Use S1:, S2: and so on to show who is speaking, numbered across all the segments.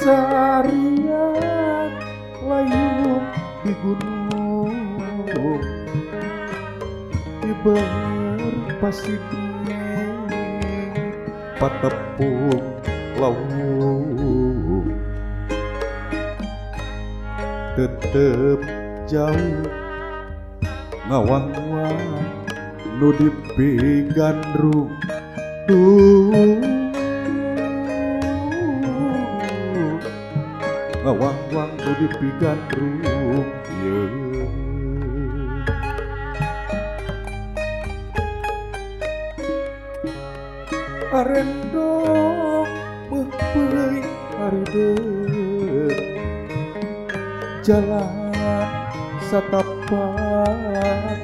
S1: Sarian layung di gunung. Di berpasir patepung laut tetep jauh ngawang-wang nu dipigandrung duh ngawang-wang nu dipigandrung yeah. arendong meupeui harideu jalan satapan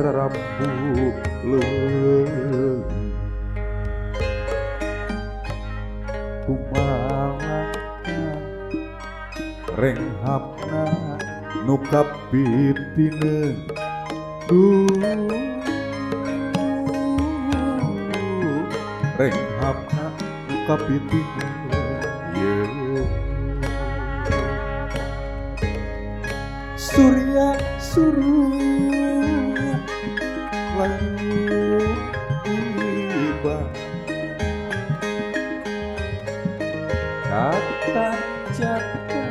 S1: rarambu leuweung renghapna nu kapitineun renghapna nu kapitineun yeah. Surya suruh lalu tiba. Kata jaga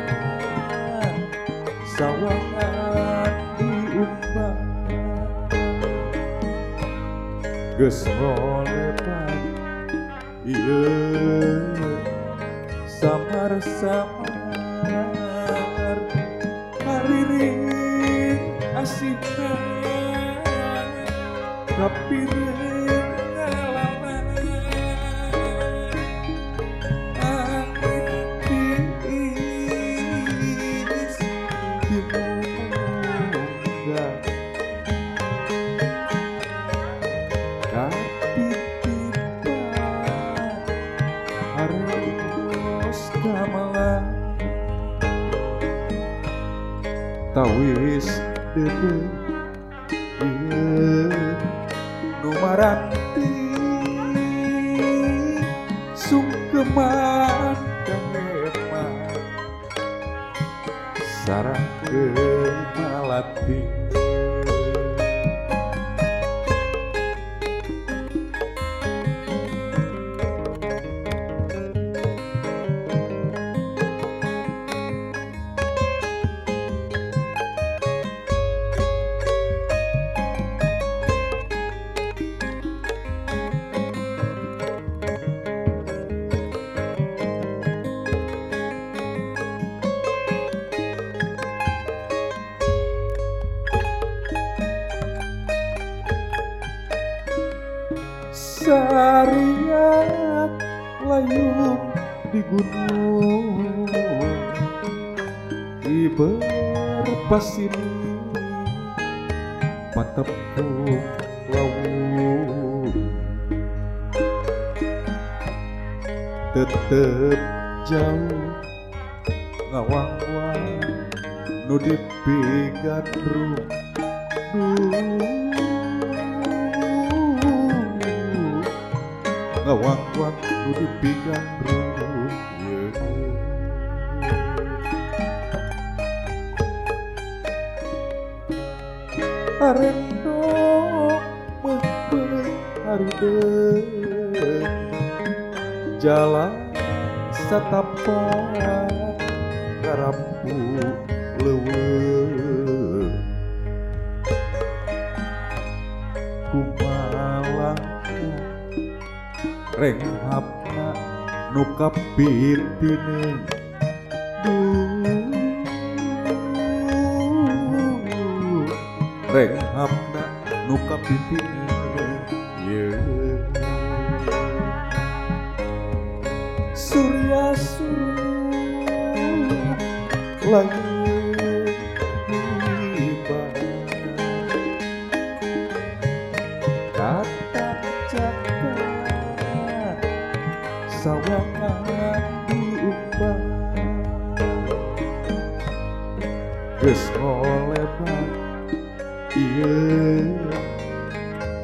S1: geslepan Iye samar-samar Hariring asih tapi tawis deudeung ieu nu maranti sungkeman kanema sarang kemalati. Sariak layung di gunung di berpasir patepung laut tetep jauh ngawang-wang nu duh ngawang-wang nu dipigandrung yeah. arendong meupeui harideu jalan satapan karampu leuweung renghapna nu kapintineun renghapna nu kapintineun yeah. surya surya. Lagi kesleban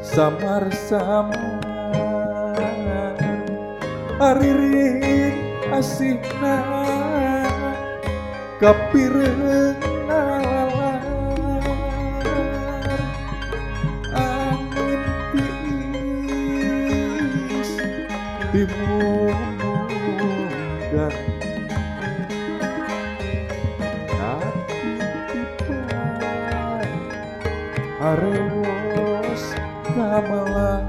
S1: samar-sama Aririn asihna. Kapireng arewos kamalah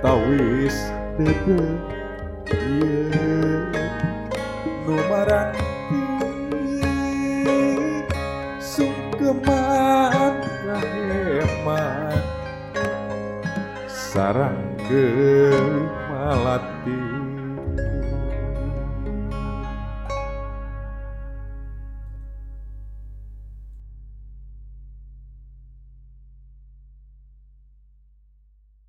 S1: tawis dede yeah. numaranti sungkeman kaheman sarang malati